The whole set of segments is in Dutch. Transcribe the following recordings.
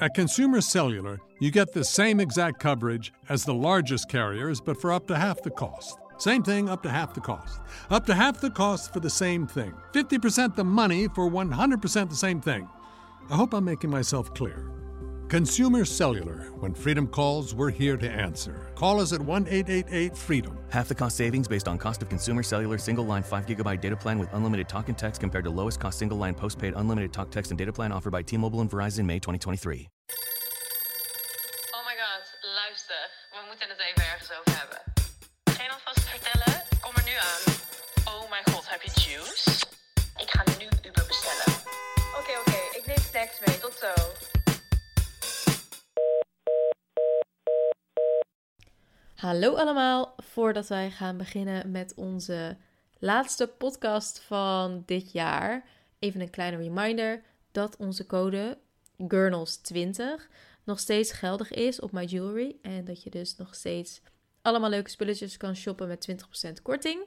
At Consumer Cellular, you get the same exact coverage as the largest carriers, but for up to half the cost. Same thing, up to half the cost. Up to half the cost for the same thing. 50% the money for 100% the same thing. I hope I'm making myself clear. Consumer Cellular. When freedom calls, we're here to answer. Call us at 1 888 freedom. Half the cost savings based on cost of consumer cellular single line 5 gigabyte data plan with unlimited talk and text compared to lowest cost single line postpaid unlimited talk, text, and data plan offered by T Mobile and Verizon May 2023. Oh my god, luister. We moeten het even ergens over hebben. Geen alvast vertellen? Kom er nu aan. Oh mijn god, heb je juice? Ik ga nu Uber bestellen. Oké, oké. Ik neem snacks mee. Tot zo. Hallo allemaal, voordat wij gaan beginnen met onze laatste podcast van dit jaar, even een kleine reminder dat onze code Gurnals20 nog steeds geldig is op My Jewelry en dat je dus nog steeds allemaal leuke spulletjes kan shoppen met 20% korting.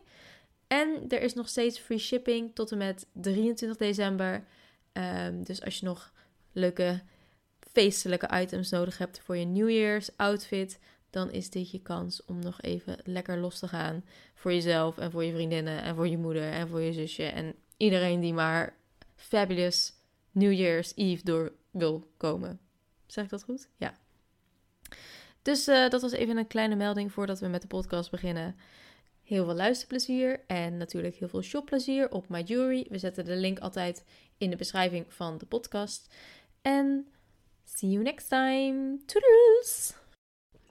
En er is nog steeds free shipping tot en met 23 december. Ehm, dus als je nog leuke feestelijke items nodig hebt voor je New Year's outfit, dan is dit je kans om nog even lekker los te gaan voor jezelf en voor je vriendinnen en voor je moeder en voor je zusje en iedereen die maar fabulous New Year's Eve door wil komen. Zeg ik dat goed? Ja. Dus eh, dat was even een kleine melding voordat we met de podcast beginnen. Heel veel luisterplezier en natuurlijk heel veel shopplezier op My Jewelry. We zetten de link altijd in de beschrijving van de podcast. En see you next time. Toodles!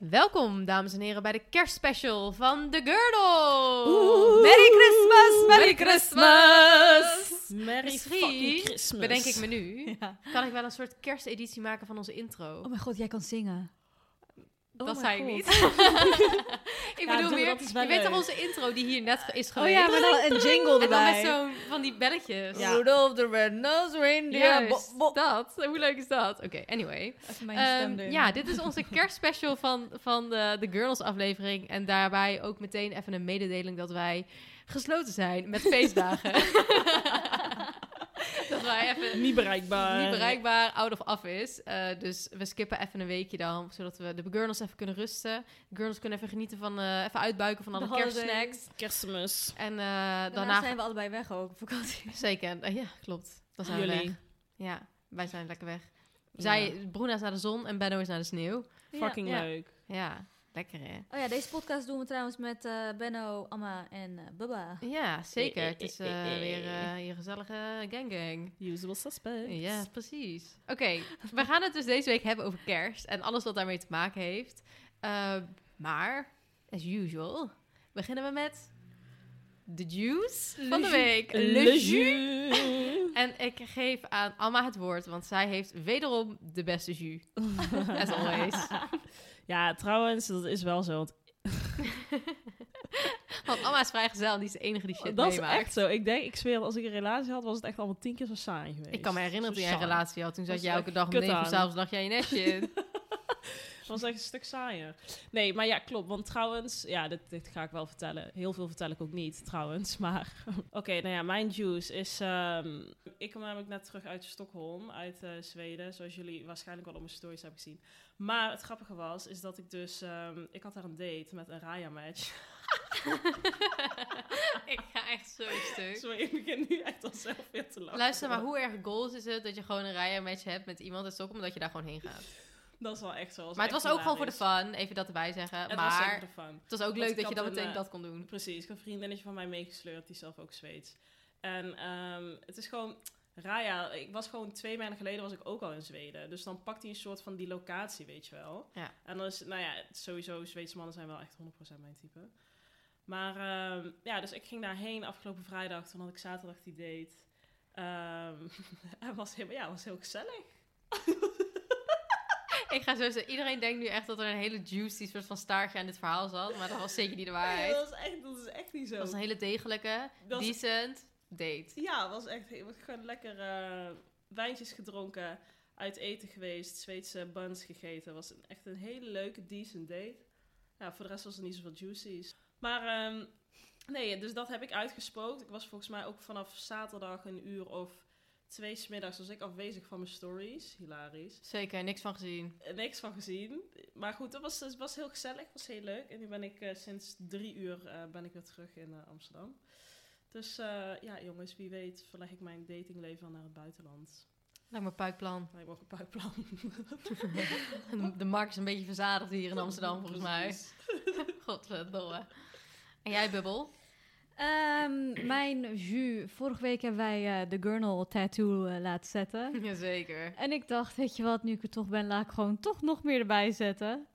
Welkom, dames en heren, bij de kerstspecial van The Girdle. Merry Christmas, Merry Christmas. Merry Misschien Christmas. Bedenk ik me nu. Ja. Kan ik wel een soort kersteditie maken van onze intro? Oh mijn god, jij kan zingen. Dat oh zei ik niet. ik Ja, bedoel dat wel je weet toch onze intro die hier net is Oh geweest? ja, maar dan een jingle En dan met erbij. zo'n van die belletjes. Ja. Rudolph the Red-Nosed Reindeer. Juist, dat. Hoe leuk is dat? Oké, anyway. Even mijn Ehm, stem doen. ja, dit is onze kerstspecial van, van de, de Girls aflevering. En daarbij ook meteen even een mededeling dat wij gesloten zijn met feestdagen. Dat wij even Niet bereikbaar. niet bereikbaar, out of office. Eh, dus we skippen even een weekje dan, zodat we de Gurnals even kunnen rusten. De Gurnals kunnen even genieten van, eh, even uitbuiken van alle kerstsnacks. Kerstmis. En eh, Daarna, daarna... zijn we allebei weg ook op vakantie. Zeker, ja, klopt. Dan zijn we Jullie. weg. Ja, wij zijn lekker weg. Zij, Bruna is naar de zon en Benno is naar de sneeuw. Fucking Ja. leuk. Ja, lekker hè? Oh ja, deze podcast doen we trouwens met eh, Benno, Amma en eh, Bubba. Ja, zeker. Het is eh, weer eh, je gezellige gang gang. Usual suspect. Ja, precies. Oké, we gaan het dus deze week hebben over kerst en alles wat daarmee te maken heeft. Eh, maar, as usual, beginnen we met de juice van de week. Le jus. jus. En ik geef aan Amma het woord, want zij heeft wederom de beste jus. As always. Ja, trouwens, dat is wel zo. Want Want Amma is vrijgezel en die is de enige die shit dat is meemaakt. echt zo. Ik denk, ik zweer, als ik een relatie had, was het echt allemaal tien keer zo saai geweest. Ik kan me herinneren toen jij een relatie had. Toen zat echt elke dag om 9 uur s'avonds lag jij je nestje in. Was echt een stuk saaier. Nee, maar ja, klopt. Want trouwens, ja, dit, dit ga ik wel vertellen. Heel veel vertel ik ook niet, trouwens. Maar oké, nou ja, mijn juice is... ehm, ik kom namelijk net terug uit Stockholm, uit eh, Zweden. Zoals jullie waarschijnlijk wel op mijn stories hebben gezien. Maar het grappige was, is dat ik dus... ehm, ik had daar een date met een Raya-match. ik ga echt zo stuk. Sorry, ik begin nu echt al zelf weer te lachen. Luister, maar hoe erg goals is het dat je gewoon een rijmatch hebt met iemand in Stockholm, dat je daar gewoon heen gaat? Dat is wel echt zo. Maar het was ook gewoon voor de fun, even dat erbij zeggen. Het was zeker de fun. het was ook leuk dat je dan een, meteen eh, dat kon doen. Precies, ik heb een vriendinnetje van mij meegesleurd, die zelf ook Zweeds. En ehm, het is gewoon, Raya, ik was gewoon twee maanden geleden was ik ook al in Zweden. Dus dan pakt hij een soort van die locatie, weet je wel. Ja. En dan is nou ja, sowieso, Zweedse mannen zijn wel echt 100% mijn type. Maar ehm, ja, dus ik ging daarheen afgelopen vrijdag, toen had ik zaterdag die date. Ehm het was heel, ja, was heel gezellig. Ik ga zo zeggen, iedereen denkt nu echt dat er een hele juicy soort van staartje aan dit verhaal zat, maar dat was zeker niet de Nee, waarheid. dat, is echt, dat is echt niet zo. Het was een hele degelijke, Dat decent date. Ja, het was echt heel, gewoon lekker eh, wijntjes gedronken, uit eten geweest, Zweedse buns gegeten. Het was een, echt een hele leuke, decent date. Ja, voor de rest was er niet zoveel juicies. Maar ehm, nee, dus dat heb ik uitgespookt. Ik was volgens mij ook vanaf zaterdag een uur of twee smiddags was ik afwezig van mijn stories. Hilarisch. Zeker, niks van gezien. Eh, Niks van gezien. Maar goed, dat was, het was heel gezellig. Het was heel leuk. En nu ben ik eh, sinds drie uur eh, ben ik weer terug in eh, Amsterdam. Dus eh, ja, jongens, wie weet verleg ik mijn datingleven naar het buitenland. Lijkt me een puikplan. Lijkt me ook een puikplan. De markt is een beetje verzadigd hier in Amsterdam, volgens mij. Precies. Godverdomme. En jij, Bubbel? Ehm, mijn jus. Vorige week hebben wij eh, de Gurnal tattoo eh, laten zetten. Jazeker. En ik dacht, weet je wat, nu ik er toch ben, laat ik gewoon toch nog meer erbij zetten.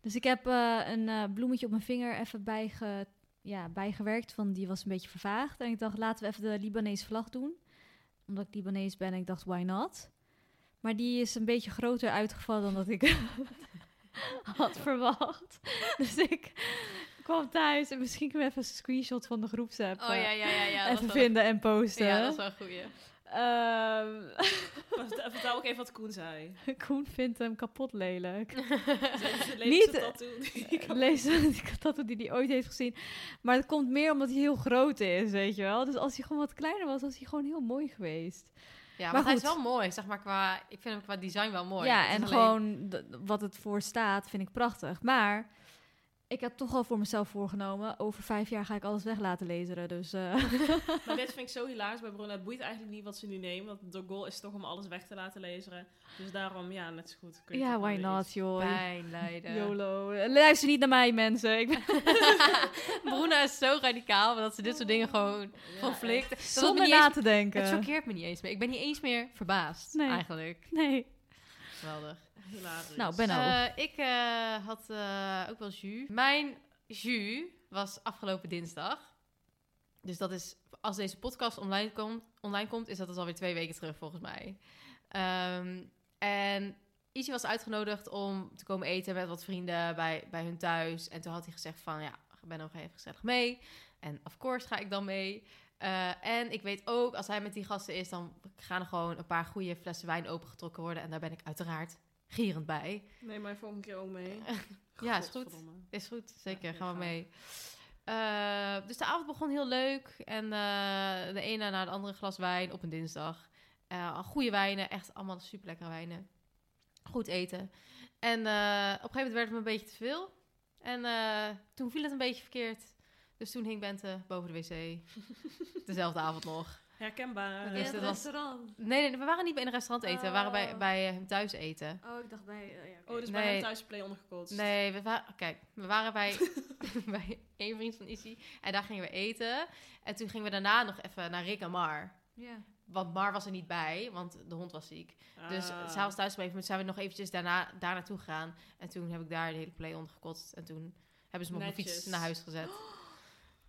Dus ik heb eh, een bloemetje op mijn vinger even bijge, ja, bijgewerkt, want die was een beetje vervaagd. En ik dacht, laten we even de Libanese vlag doen. Omdat ik Libanees ben en ik dacht, why not? Maar die is een beetje groter uitgevallen dan dat ik had verwacht. Dus ik kwam thuis en misschien kunnen we even een screenshot van de groepsapp Oh ja, eh, ja, ja. ja even wel- vinden en posten. Ja, dat is wel een goeie. Ehm, Vertel vertel ook even wat Koen zei. Koen vindt hem kapot lelijk. Niet, eh, tattoo. die. Lees dat die hij ooit heeft gezien. Maar het komt meer omdat hij heel groot is, weet je wel. Dus als hij gewoon wat kleiner was, was hij gewoon heel mooi geweest. Ja, maar, Maar hij is wel mooi, zeg maar, qua... Ik vind hem qua design wel mooi. ja, en alleen- gewoon wat het voor staat, vind ik prachtig. Maar ik heb toch al voor mezelf voorgenomen, over vijf jaar ga ik alles weg laten lezen. Dus eh, Maar dit vind ik zo hilarisch bij Bruna. Het boeit eigenlijk niet wat ze nu nemen. Want de goal is toch om alles weg te laten lezen. Dus daarom, ja, net zo goed. kun je ja, why not, joh. Pijn lijden. YOLO. Luister niet naar mij, mensen. Ik ben Bruna is zo radicaal, dat ze dit soort dingen gewoon Ja, zonder na te denken. Het choqueert me niet eens meer. Ik ben niet eens meer verbaasd, Nee. eigenlijk. Nee. Geweldig. Hilarisch. Nou, Benno. Eh, ik eh, had eh, ook wel jus. Mijn jus was afgelopen dinsdag. Dus dat is, als deze podcast online komt, online komt is dat dus alweer twee weken terug volgens mij. Ehm, en Izzy was uitgenodigd om te komen eten met wat vrienden bij, bij hun thuis. En toen had hij gezegd van, ja, ik ben nog even gezellig mee. En of course ga ik dan mee. Eh, en ik weet ook, als hij met die gasten is, dan gaan er gewoon een paar goede flessen wijn opengetrokken worden. En daar ben ik uiteraard gierend bij. Neem mij volgende keer ook mee. Ja, is goed. Is goed, zeker. gaan we mee. Eh, dus de avond begon heel leuk. En eh, de ene na de andere glas wijn op een dinsdag. Eh, goede wijnen, echt allemaal super lekkere wijnen. Goed eten. En op een gegeven moment werd het me een beetje te veel. En toen viel het een beetje verkeerd. Dus toen hing Bente boven de wc. Dezelfde avond nog. Herkenbaar. In het was- restaurant. Nee, nee, we waren niet in een restaurant eten. We waren bij, Oh. bij hem thuis eten. Oh, ik dacht bij... ja, Oh, dus bij hem thuis play ondergekotst. Nee, we waren, kijk, we waren bij, bij één vriend van Issy en daar gingen we eten. En toen gingen we daarna nog even naar Rick en Mar. ja. Want Mar was er niet bij, want de hond was ziek. Dus Ah. s'avonds thuis gebleven, maar toen zijn we nog eventjes daarna, daar naartoe gegaan. En toen heb ik daar de hele play ondergekotst. En toen hebben ze me op mijn fiets naar huis gezet.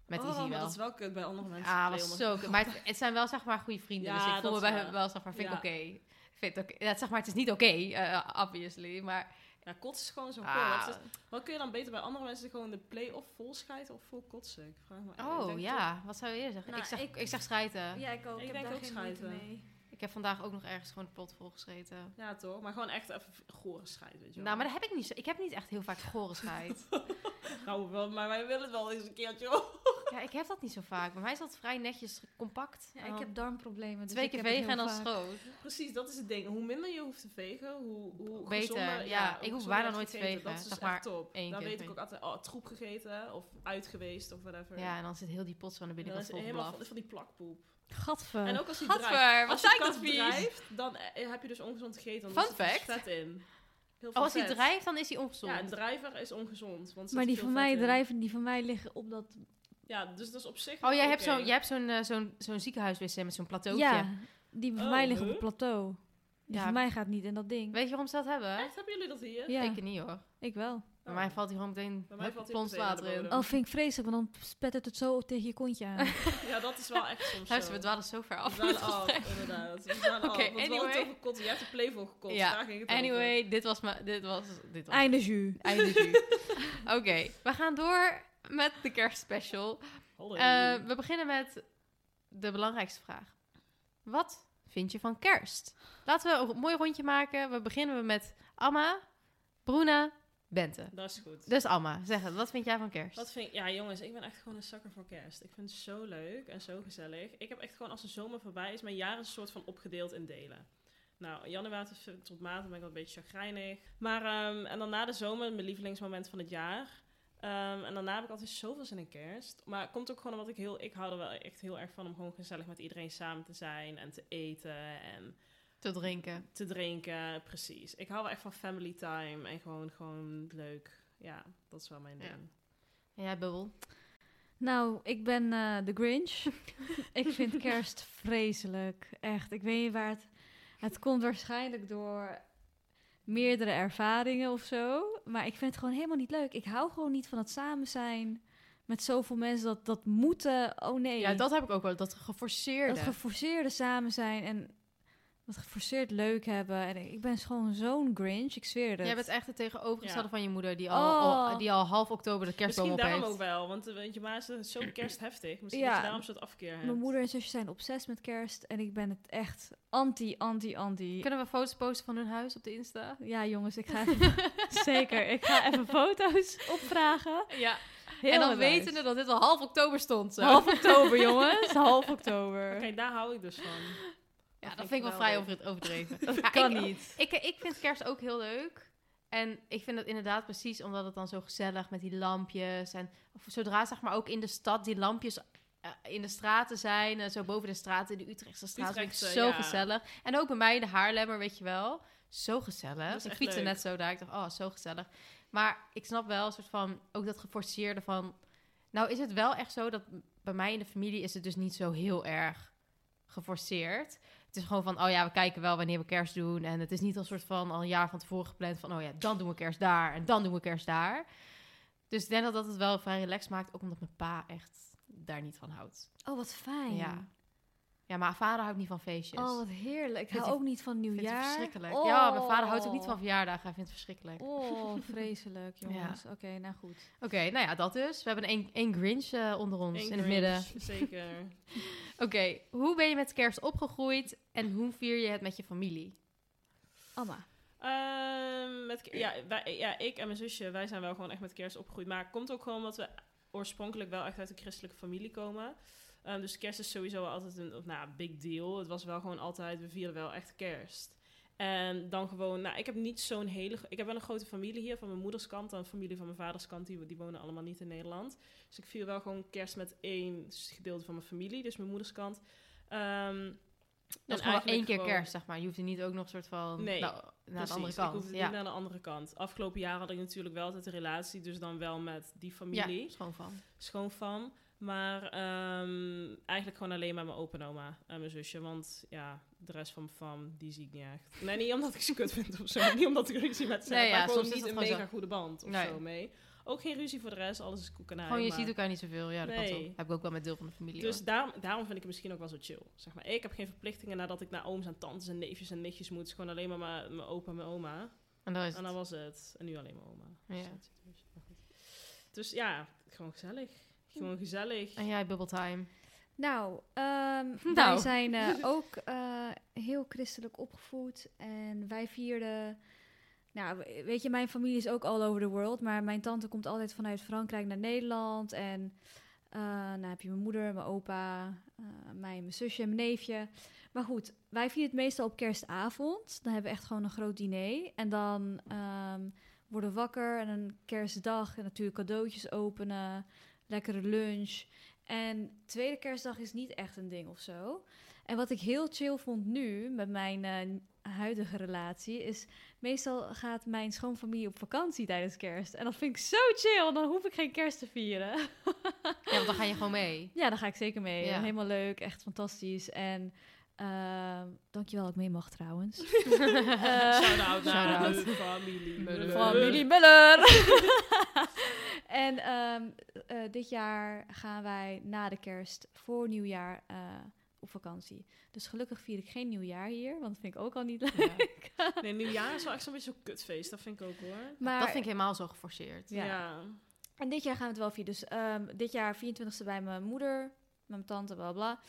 Met oh, Izzy maar wel. dat is wel kut bij andere mensen. Ah, was zo kut. Maar het, het zijn wel zeg maar goede vrienden. Ja, dus ik voel dat me bij waar. hem wel zeg maar, vind ik Ja. oké. Vind het oké. Ja, zeg maar, het is niet oké, eh, obviously. Maar Ja, kotsen is gewoon zo ah, cool. Wat kun je dan beter bij andere mensen gewoon de play of vol schijten of vol kotsen? Ik vraag me Oh ja, wat zou je eerder zeggen? Nou, ik, zeg, ik, ik- zeg schijten. Ja, ik ook. Ik Ik, denk ook schijten. mee. Ik heb vandaag ook nog ergens gewoon de pot vol gescheten. toch? Ja, toch? Maar gewoon echt even gore scheid, weet je wel. Nou, maar dat heb ik niet. zo- Ik heb niet echt heel vaak gore scheid. Nou, wel, maar wij willen het wel eens een keertje. Ja, ik heb dat niet zo vaak. Bij mij is dat vrij netjes, compact. Ja, ik heb darmproblemen. Dus twee keer vegen en dan schoot. Precies, dat is het ding. Hoe minder je hoeft te vegen, hoe, hoe Beter, gezonder- ja. Ik hoef bijna nooit te vegen, Dat is zeg maar echt top. één Dan keer weet ik ook altijd, oh, troep gegeten of uit geweest of whatever. Ja, en dan zit heel die pot zo aan de binnenkant is vol helemaal van, van die plakpoep. Gadver. En ook als Gadver, drijft. wat Als je zei ik kat dat drijft, dan eh, heb je dus ongezond gegeten. Fun zit dus fact. vet in. Heel Oh, veel als hij drijft, dan is hij ongezond. Ja, een drijver is ongezond. Want maar die van mij drijven, die van mij liggen op dat... Ja, dus dat is op zich oh, jij hebt, oké. zo, jij hebt zo'n eh, zo'n zo'n ziekenhuiswc met zo'n plateautje. Ja, die van Oh, mij liggen op het plateau. Die Ja. van mij gaat niet in dat ding. Weet je waarom ze dat hebben? Echt, hebben jullie dat hier? Ja, Ik niet hoor. ik wel. Bij mij valt hij gewoon meteen Bij mij valt hij plons meteen naar de water in. bodem. Oh, vind ik vreselijk, want dan spettert het zo tegen je kontje aan. Ja, dat is wel echt soms Luister, zo. we dwalen zo ver af. We dwalen het af, inderdaad. We dwalen Oké, af. Want we hadden het anyway. over. Jij hebt de playful gekotst. Ja, Daar ging het over. Anyway, dit was, dit was, dit was Einde jus. Einde jus. Oké, we gaan door met de kerstspecial. Eh, we beginnen met de belangrijkste vraag. Wat vind je van kerst? Laten we een mooi rondje maken. We beginnen met Amma, Bruna Bente. Dat is goed. Dus Alma, zeg het. Wat vind jij van kerst? Wat vind ik... Ja, jongens, ik ben echt gewoon een zakker voor kerst. Ik vind het zo leuk en zo gezellig. Ik heb echt gewoon, als de zomer voorbij is, mijn jaar is een soort van opgedeeld in delen. Nou, januari tot- tot maart ben ik wel een beetje chagrijnig. Maar, ehm, en dan na de zomer, mijn lievelingsmoment van het jaar. Ehm, en daarna heb ik altijd zoveel zin in kerst. Maar het komt ook gewoon omdat ik heel... Ik hou er wel echt heel erg van om gewoon gezellig met iedereen samen te zijn. En te eten en Te drinken. te drinken. Precies. Ik hou wel echt van family time. En gewoon, gewoon leuk. Ja, dat is wel mijn Ja. ding. En jij, Bubbel? Nou, ik ben eh, de Grinch. ik vind kerst vreselijk. Echt. Ik weet niet waar het... Het komt waarschijnlijk door meerdere ervaringen of zo. Maar ik vind het gewoon helemaal niet leuk. Ik hou gewoon niet van het samen zijn met zoveel mensen. Dat, dat moeten... Oh nee. Ja, dat heb ik ook wel. Dat geforceerde. Dat geforceerde samen zijn en dat geforceerd leuk hebben. En ik ben gewoon zo'n Grinch, ik zweer het. Jij bent echt het tegenovergestelde Ja. van je moeder, die al, Oh. al- die al half oktober de kerstboom Misschien op daarom ook wel. Want, eh, want je ma is zo kerstheftig. Misschien Ja. dat je daarom soort afkeer hebt. Mijn moeder en zusje zijn obsessief met kerst en ik ben het echt anti, anti, anti. Kunnen we foto's posten van hun huis op de Insta? Ja, jongens, ik ga even, zeker. Ik ga even foto's opvragen. Ja. Heel en dan wetende dat dit al half oktober stond. Zo. half oktober, jongens, half oktober. Oké, daar hou ik dus van. Ja, dat vind ik wel vrij over, overdreven. Dat Ja, kan ik, niet. Ik, ik vind kerst ook heel leuk. En ik vind het inderdaad precies omdat het dan zo gezellig met die lampjes. En zodra zeg maar ook in de stad die lampjes eh, in de straten zijn. eh, zo boven de straten, in de Utrechtse straat. vind ik Utrechtse, zo ja. gezellig. En ook bij mij, de Haarlemmer, weet je wel. Zo gezellig. Dat Ik fietste leuk. net zo daar. Ik dacht, oh, zo gezellig. Maar ik snap wel een soort van, ook dat geforceerde van... Nou is het wel echt zo dat bij mij in de familie is het dus niet zo heel erg geforceerd. Het is gewoon van, oh ja, we kijken wel wanneer we kerst doen. En het is niet een soort van al een jaar van tevoren gepland van, oh ja, dan doen we kerst daar en dan doen we kerst daar. Dus ik denk dat dat het wel vrij relaxed maakt, ook omdat mijn pa echt daar niet van houdt. Oh, wat fijn. Ja. Ja, maar vader houdt niet van feestjes. Oh, wat heerlijk. Ik hou hij- ook niet van nieuwjaar. verschrikkelijk. Oh. Ja, mijn vader houdt ook niet van verjaardagen. Hij vindt het verschrikkelijk. Oh, vreselijk, jongens. Oké, nou goed. Oké, nou ja, dat dus. We hebben één, één Grinch eh, onder ons Eén in het midden. Zeker. Oké, hoe ben je met kerst opgegroeid en hoe vier je het met je familie? Amma. Ehm, met, ja, wij, ja, ik en mijn zusje, wij zijn wel gewoon echt met kerst opgegroeid. Maar het komt ook gewoon omdat we oorspronkelijk wel echt uit een christelijke familie komen. Ehm, dus kerst is sowieso altijd een of, nou, big deal. Het was wel gewoon altijd, we vierden wel echt kerst. En dan gewoon, nou, ik heb niet zo'n hele... Ik heb wel een grote familie hier van mijn moeders kant en familie van mijn vaders kant. Die, die wonen allemaal niet in Nederland. Dus ik vier wel gewoon kerst met één gedeelte van mijn familie, dus mijn moeders kant. Ehm, Dat is gewoon één keer gewoon- kerst, zeg maar. Je hoeft er niet ook nog een soort van Nee, nou, naar de Precies, andere Ik kant. hoefde ja. niet naar de andere kant. Afgelopen jaar had ik natuurlijk wel altijd een relatie, dus dan wel met die ja, familie, schoon van. Maar ehm, eigenlijk gewoon alleen maar mijn opa en oma en mijn zusje. Want ja, de rest van mijn fam, die zie ik niet echt. Nee, niet omdat ik ze kut vind of zo. Niet omdat ik ruzie met ze Nee, heb. ja, maar gewoon niet een mega zo. goede band of Nee. zo mee. Ook geen ruzie voor de rest, alles is koek en. Gewoon, je maar- ziet elkaar niet zoveel. Ja, dat Nee. Heb ik ook wel met deel van de familie. Dus hoor. daarom, daarom vind ik het misschien ook wel zo chill. Zeg maar. Ik heb geen verplichtingen nadat ik naar ooms en tantes en neefjes en nichtjes moet. Het is gewoon alleen maar mijn mijn opa en mijn oma. En dat is En het. dat was het. En nu alleen mijn oma. Ja. Dus, goed. dus ja, gewoon gezellig. Gewoon gezellig. En jij, bubbeltime. Nou, ehm, wij Nou. zijn eh, ook eh, heel christelijk opgevoed. En wij vierden... Nou, we- weet je, mijn familie is ook all over the world. Maar mijn tante komt altijd vanuit Frankrijk naar Nederland. En eh nou heb je mijn moeder, mijn opa, eh, mij, mijn zusje en mijn neefje. Maar goed, wij vieren het meestal op kerstavond. Dan hebben we echt gewoon een groot diner. En dan ehm, worden we wakker en een kerstdag. En natuurlijk cadeautjes openen. Lekkere lunch. En tweede kerstdag is niet echt een ding of zo. En wat ik heel chill vond nu met mijn eh, huidige relatie is meestal gaat mijn schoonfamilie op vakantie tijdens kerst. En dat vind ik zo chill. Dan hoef ik geen kerst te vieren. Ja, want dan ga je gewoon mee. Ja, daar ga ik zeker mee. Ja. Helemaal leuk, echt fantastisch. En ehm dankjewel dat ik mee mag trouwens. Shout-out Shout-out. naar de familie. Muller. Familie Muller. en ehm, eh, dit jaar gaan wij na de kerst voor nieuwjaar eh, op vakantie. Dus gelukkig vier ik geen nieuwjaar hier, want dat vind ik ook al niet leuk. Nee, nieuwjaar is wel echt zo'n beetje zo'n kutfeest. Dat vind ik ook hoor. Maar, Dat vind ik helemaal zo geforceerd. Ja. Ja. En dit jaar gaan we het wel vieren. Dus ehm, dit jaar 24e bij mijn moeder, met mijn tante, bla bla.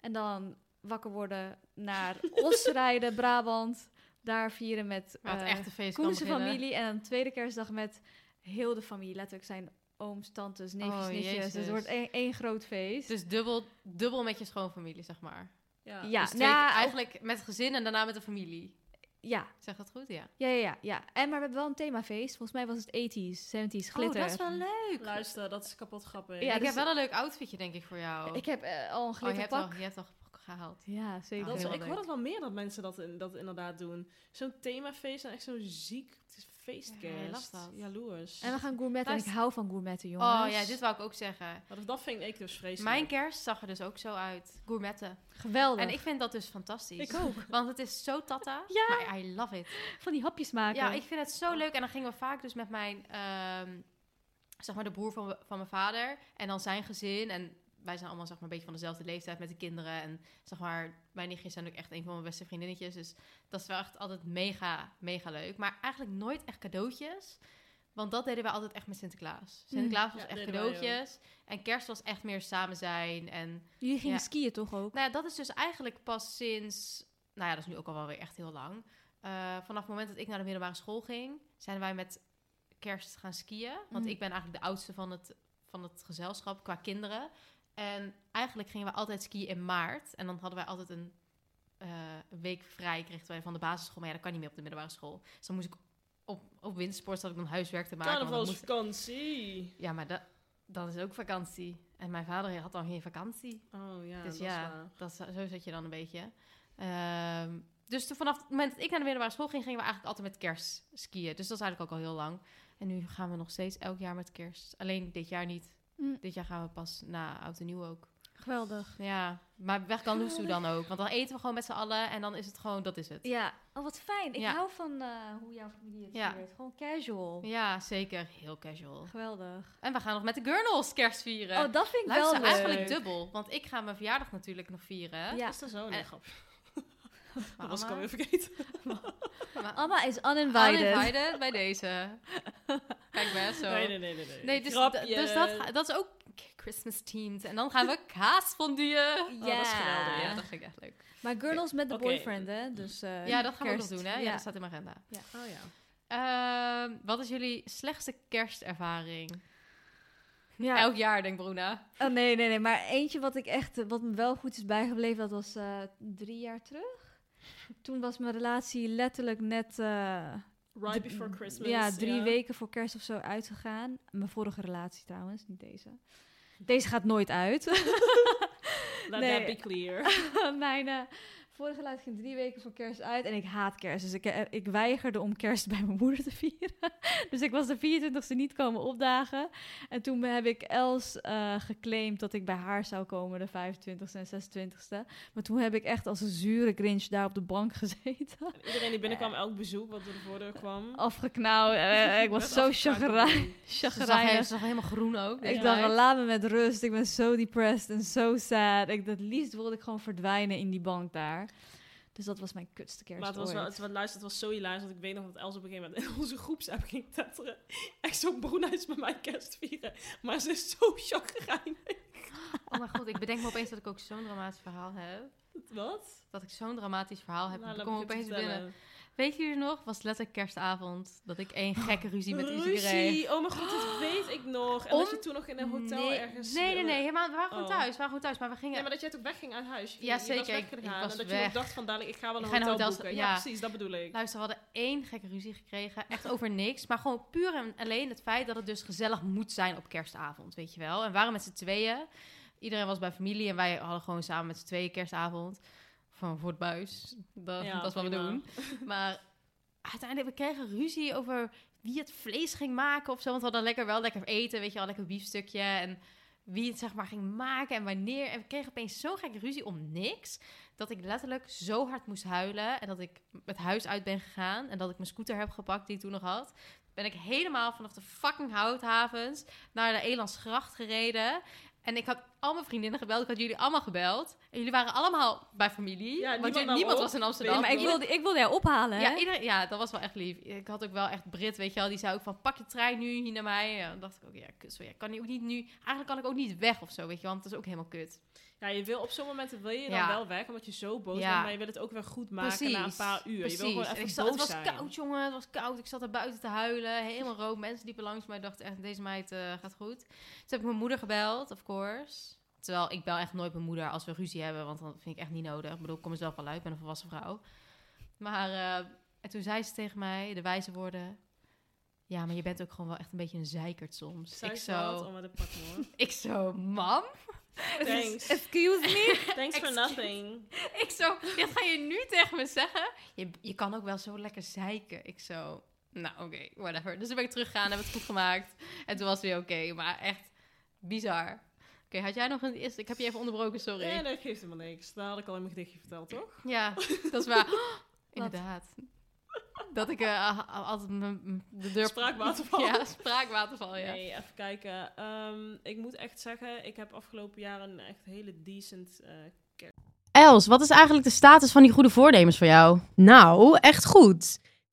En dan wakker worden naar Os rijden, Brabant. daar vieren met Waar het eh, echte feest familie. En dan tweede kerstdag met heel de familie. Letterlijk zijn ooms, tantes, neefjes, Oh, nichtjes. Dus het wordt één, één groot feest. Dus dubbel, dubbel met je schoonfamilie, zeg maar. Ja. ja, dus twee- nou, eigenlijk met gezin en daarna met de familie. ja, Zeg dat goed? Ja. ja, ja, ja, ja. En maar we hebben wel een themafeest. Volgens mij was het 80s, 70s, glitter. Oh, dat is wel leuk. Luister, dat is kapot grappig. Ja, ik dus- heb wel een leuk outfitje, denk ik, voor jou. Ik heb eh, al een oh, je hebt, glitterpak. al, je hebt al gehaald. Ja, zeker. Dat is, ik hoor het wel meer dat mensen dat, in, dat inderdaad doen. Zo'n themafeest en echt zo'n ziek feestkerst. Ja. Jaloers. En we gaan gourmetten. En ik hou van gourmetten, jongens. Oh ja, dit wou ik ook zeggen. Maar dat vind ik dus vreselijk. Mijn kerst zag er dus ook zo uit. Gourmetten. Geweldig. En ik vind dat dus fantastisch. Ik ook. Want het is zo tata. Ja. Maar I love it. van die hapjes maken. Ja, ik vind het zo leuk. En dan gingen we vaak dus met mijn, ehm, zeg maar, de broer van, van mijn vader. En dan zijn gezin. En wij zijn allemaal, zeg maar, een beetje van dezelfde leeftijd met de kinderen. En zeg maar, mijn nichtjes zijn ook echt een van mijn beste vriendinnetjes. Dus dat is wel echt altijd mega, mega leuk. Maar eigenlijk nooit echt cadeautjes. Want dat deden we altijd echt met Sinterklaas. Sinterklaas was Ja, echt cadeautjes. En kerst was echt meer samen zijn. En Jullie gingen Ja. skiën toch ook? nou ja, dat is dus eigenlijk pas sinds... Nou ja, dat is nu ook al wel weer echt heel lang. Eh, vanaf het moment dat ik naar de middelbare school ging... zijn wij met kerst gaan skiën. Want Mm. ik ben eigenlijk de oudste van het, van het gezelschap qua kinderen. En eigenlijk gingen we altijd skiën in maart. En dan hadden wij altijd een eh, een week vrij... kregen wij van de basisschool. Maar ja, dat kan niet meer op de middelbare school. Dus dan moest ik op, op wintersport... zat ik dan huiswerk te maken. dan moest- Carnavalsvakantie. Ja, maar dat, dat is ook vakantie. En mijn vader had dan geen vakantie. Oh ja, Dus dat ja, is waar. dat, zo zit je dan een beetje. Ehm, dus toen vanaf het moment dat ik naar de middelbare school ging, gingen we eigenlijk altijd met kerst skiën. Dus dat is eigenlijk ook al heel lang. En nu gaan we nog steeds elk jaar met kerst. Alleen dit jaar niet. Mm. Dit jaar gaan we pas na oud en nieuw ook. Geweldig. Ja, maar weg kan Loesoe dan ook. Want dan eten we gewoon met z'n allen en dan is het gewoon, dat is het. Ja, oh wat fijn. Ik Ja. hou van eh, hoe jouw familie het Ja. viert. Gewoon casual. Ja, zeker. Heel casual. Geweldig. En we gaan nog met de Gurnals kerst vieren. Oh, dat vind ik Luister, wel leuk. eigenlijk dubbel. Want ik ga mijn verjaardag natuurlijk nog vieren. Ja. Is er zo? Nee, grap. Maar Dat was ik Anna- alweer vergeten. maar- Anna is uninvited. Uninvited bij deze. Kijk maar, zo. Nee, nee, nee, nee. nee. Nee, dus, dus dat, dat is ook Christmas themed. En dan gaan we kaasfonduen. Oh, dat is geweldig, Ja, dat vind ik echt leuk. Maar girls met de boyfriend, hè? Dus, eh, ja, dat gaan we nog doen, hè? Ja, Ja. dat staat in mijn agenda. Oh ja. Ehm, wat is jullie slechtste kerstervaring? Ja. Elk jaar, denkt Bruna. Oh, nee, nee, nee. Maar eentje wat ik echt, wat me wel goed is bijgebleven, dat was eh, drie jaar terug. Toen was mijn relatie letterlijk net, eh, Right before Christmas. ja, drie weken voor kerst of zo uitgegaan. Mijn vorige relatie trouwens, niet deze. Deze gaat nooit uit. Let Nee. that be clear. Mijn eh, vorige relatie ging drie weken voor kerst uit en ik haat kerst. Dus ik, eh, ik weigerde om kerst bij mijn moeder te vieren. dus ik was de 24e niet komen opdagen. En toen heb ik Els eh, geclaimd dat ik bij haar zou komen, de 25e en 26e. Maar toen heb ik echt als een zure grinch daar op de bank gezeten. En iedereen die binnenkwam, elk bezoek wat door de voordeur kwam. Afgeknauwd. eh, ik was zo chagrijn- Ze zag, zag helemaal groen ook. Ik dacht, laat me met rust. Ik ben zo depressed en zo sad. Ik, het liefst wilde ik gewoon verdwijnen in die bank daar. Dus dat was mijn kutste kerst Maar het was wel, ooit. het, was, luister, het was zo hilarisch, want ik weet nog dat Els op een gegeven moment in onze groepsapp ging tetteren. Echt zo Bruna is met mij kerst vieren. Maar ze is zo chagrijnig. Oh mijn god, ik bedenk me opeens dat ik ook zo'n dramatisch verhaal heb. Wat? Dat ik zo'n dramatisch verhaal heb. Nou, ik kom opeens binnen. Weet jullie nog? Was letterlijk kerstavond. Dat ik één gekke ruzie met. Ruzie! Oh mijn god, dat weet ik nog. En Om- dat je toen nog in een hotel nee, ergens... Nee, nee, nee. Helemaal, we waren gewoon Oh. thuis. We waren gewoon thuis. Maar we gingen... Ja, maar dat jij toen wegging uit huis. Je- Ja, je was zeker. Ik- was en dat je weg. ook dacht van, dadelijk, ik ga wel een hotel boeken. ja. Ja, precies, dat bedoel ik. Luister, we hadden één gekke ruzie gekregen. Echt over niks. Maar gewoon puur en alleen het feit dat het dus gezellig moet zijn op kerstavond. Weet je wel. En we waren met z'n tweeën. Iedereen was bij familie. En wij hadden gewoon samen met z'n tweeën kerstavond. Van voor het buis. Dat, Ja, dat is wat we doen. Maar uiteindelijk, we kregen ruzie over wie het vlees ging maken of zo. Want we hadden lekker wel lekker eten. Weet je wel, lekker biefstukje. En wie het zeg maar ging maken en wanneer. En we kregen opeens zo'n gekke ruzie om niks. Dat ik letterlijk zo hard moest huilen. En dat ik het huis uit ben gegaan. En dat ik mijn scooter heb gepakt die ik toen nog had. Ben ik helemaal vanaf de fucking houthavens naar de Elandsgracht gereden. En ik had al mijn vriendinnen gebeld. Ik had jullie allemaal gebeld. En jullie waren allemaal bij familie. Ja, want niemand was in Amsterdam. Maar ik wilde, ik wilde jou ophalen, ja, ja, dat was wel echt lief. Ik had ook wel echt Brit, weet je wel. Die zei ook van, pak je trein nu hier naar mij. Ja, dan dacht ik ook, ja, kut. Zo, ja, kan ik ook niet nu... Eigenlijk kan ik ook niet weg of zo, weet je. Want dat is ook helemaal kut. Ja, je wil op zo'n momenten wil je dan Ja. wel weg, omdat je zo boos Ja. bent, maar je wil het ook weer goed maken na een paar uur. Precies. Je wil gewoon En even ik zat, boos het was zijn. koud, jongen. Het was koud. Ik zat er buiten te huilen. Helemaal rood. Mensen liepen langs mij. Ik dacht echt, deze meid eh, gaat goed. Toen heb ik mijn moeder gebeld, of course. Terwijl ik bel echt nooit mijn moeder als we ruzie hebben. Want dan vind ik echt niet nodig. Ik bedoel, ik kom er zelf wel uit. Ik ben een volwassen vrouw. Maar eh, en toen zei ze tegen mij, de wijze woorden... Ja, maar je bent ook gewoon wel echt een beetje een zeikert soms. Zij ik zo... Pak me hoor. Ik zo, mam? Thanks. Excuse me? Thanks for nothing. Ik zo, dit ga je nu tegen me zeggen? Je, je kan ook wel zo lekker zeiken. Ik zo, nou oké, whatever. Dus toen ben ik teruggegaan, heb het goed gemaakt. En toen was het weer oké, maar echt bizar. Oké, had jij nog een eerste? Ik heb je even onderbroken, sorry. Nee, dat geeft helemaal niks. Dat had ik al in mijn gedichtje verteld, toch? Ja, dat is waar. Inderdaad. Dat ik eh, altijd mijn- de deur... Spraakwaterval. Ja, spraakwaterval, ja. Nee, even kijken. Ehm, ik moet echt zeggen, ik heb afgelopen jaar een echt hele decent... eh, Els, wat is eigenlijk de status van die goede voornemens voor jou? Nou, echt goed.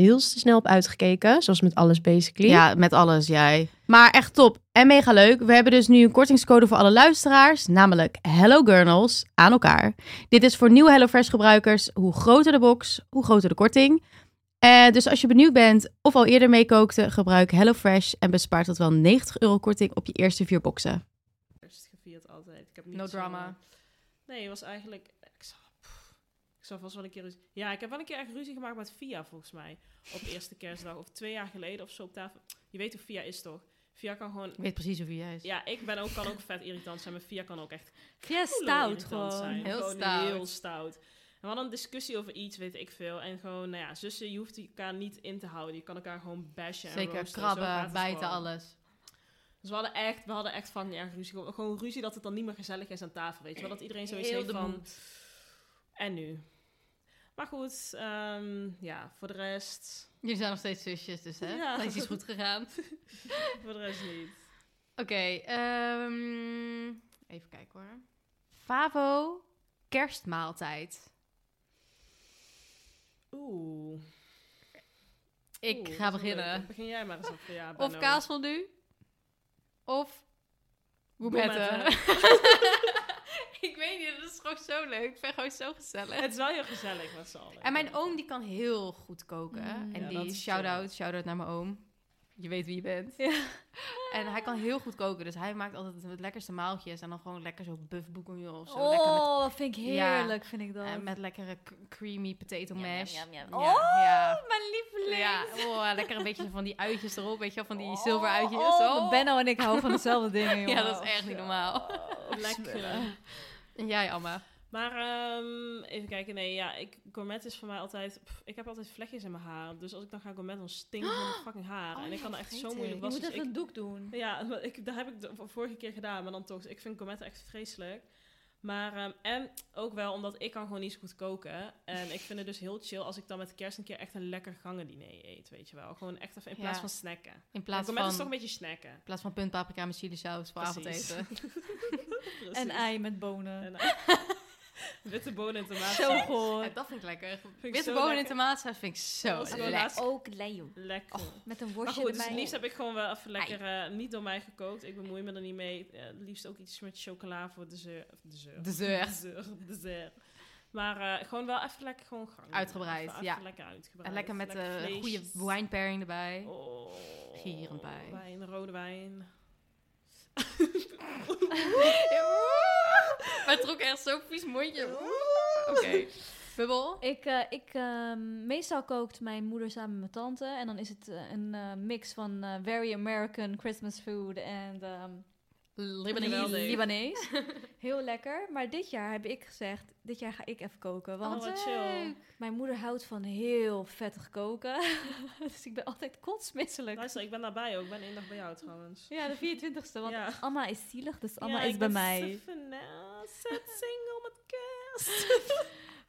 heel snel op uitgekeken. Zoals met alles basically. Ja, met alles jij. Maar echt top en mega leuk. We hebben dus nu een kortingscode voor alle luisteraars, namelijk Hello Gurnals aan elkaar. Dit is voor nieuwe HelloFresh gebruikers. Hoe groter de box, hoe groter de korting. Eh, dus als je benieuwd bent of al eerder meekookte, gebruik HelloFresh en bespaart tot wel 90 euro korting op je eerste vier boxen. gevierd altijd. Ik heb niet No zo- drama. Nee, het was eigenlijk... Ik zal, pff, ik zal vast wel een keer... ruzie- Ja, ik heb wel een keer echt ruzie gemaakt met Via, volgens mij. Op eerste kerstdag. Of twee jaar geleden of zo op tafel. Je weet hoe Via is, toch? Via kan gewoon... Ik weet precies hoe jij is. Ja, ik ben ook, kan ook vet irritant zijn, maar Via kan ook echt Ja, stout stout gewoon. zijn. Heel gewoon stout. heel stout. En we hadden een discussie over iets, weet ik veel. En gewoon, nou ja, zussen, je hoeft elkaar niet in te houden. Je kan elkaar gewoon bashen en Zeker, gaat krabben, bijten, gewoon. alles. Dus we hadden echt, we hadden echt van erg ruzie. Gewoon- ruzie dat het dan niet meer gezellig is aan tafel, weet je wel. Dat iedereen zoiets Heel heeft van... En nu? Maar goed, ehm, ja, voor de rest... Jullie zijn nog steeds zusjes, dus hè? Ja. Dat is iets goed gegaan. Voor de rest niet. Oké, ehm, even kijken hoor. Favo kerstmaaltijd. Oeh. Ik Oeh, ga beginnen. leuk. Begin jij maar eens even. Ja, Of Benno. kaasfondue. Of gourmetten. Ik weet niet, dat is gewoon zo leuk. Ik vind het gewoon zo gezellig. Het is wel heel gezellig met z'n allen. En mijn oom die kan heel goed koken. Mm. en Ja, die, shout-out, shout-out naar mijn oom. Je weet wie je bent. En hij kan heel goed koken. Dus hij maakt altijd het lekkerste maaltjes. En dan gewoon lekker zo buff bourguignon of zo. Lekker met, Oh, vind ik Ja. heerlijk, vind ik dat. eh, met lekkere creamy potato mash. Yum, yum, yum. Ja, ja. mijn lieveling. Ja, oh, lekker een beetje van die uitjes erop, weet je wel, van die Oh, zilver uitjes. oh, Oh. Benno en ik houden van dezelfde dingen, jongen. Ja, dat is echt niet normaal. Lekker. En jij, Amma? Maar ehm, even kijken, nee, ja, ik, gourmet is voor mij altijd... pff, ik heb altijd vlekjes in mijn haar. Dus als ik dan ga gourmet, dan stinkt mijn fucking haar. Oh, en ik ja, kan er echt zo moeilijk Je moet wassen. even dus een doek doen. ik, ja, ik, dat heb ik de vorige keer gedaan, maar dan toch. Ik vind gourmet echt vreselijk. Maar, ehm, en ook wel omdat ik kan gewoon niet zo goed koken. En ik vind het dus heel chill als ik dan met kerst een keer echt een lekker gangendiner eet, weet je wel. Gewoon echt even in plaats Ja. van snacken. In plaats van, is toch een beetje snacken. in plaats van puntpaprika met chili saus voor Precies. avondeten. En ei met bonen. En, witte bonen en tomaten. Zo goed. Ja, dat vind ik lekker. ik Witte zo bonen in lekker. tomaatsaus vind ik zo lekker. Ook Leo. Lekker. Met een worstje goed, dus het liefst heb ik gewoon wel even lekker eh, niet door mij gekookt. Ik bemoei me er niet mee. Eh, het liefst ook iets met chocola voor dessert. Dessert. Dessert. Dessert. dessert. Maar eh, gewoon wel even lekker gewoon gang. Uitgebreid, Even, ja. lekker uitgebreid. En lekker met een goede vleesjes. wine pairing erbij. Oh, Gierend bij. Wijn, rode wijn. Maar het trok echt zo'n vies mondje. Oké. Bubbel? Ik, eh, ik ehm, meestal kookt mijn moeder samen met mijn tante. En dan is het eh, een eh, mix van eh, very American Christmas food en ehm, Libanese. Heel lekker. Maar dit jaar heb ik gezegd, dit jaar ga ik even koken. Want Oh, wat chill. mijn moeder houdt van heel vettig koken. dus ik ben altijd kotsmisselijk. Luister, ik ben daarbij ook. Ik ben één dag bij jou trouwens. Ja, de 24ste. Want Ja. Anna is zielig, dus Anna Ja, is ik bij ben mij. Safina, Zet single met kerst.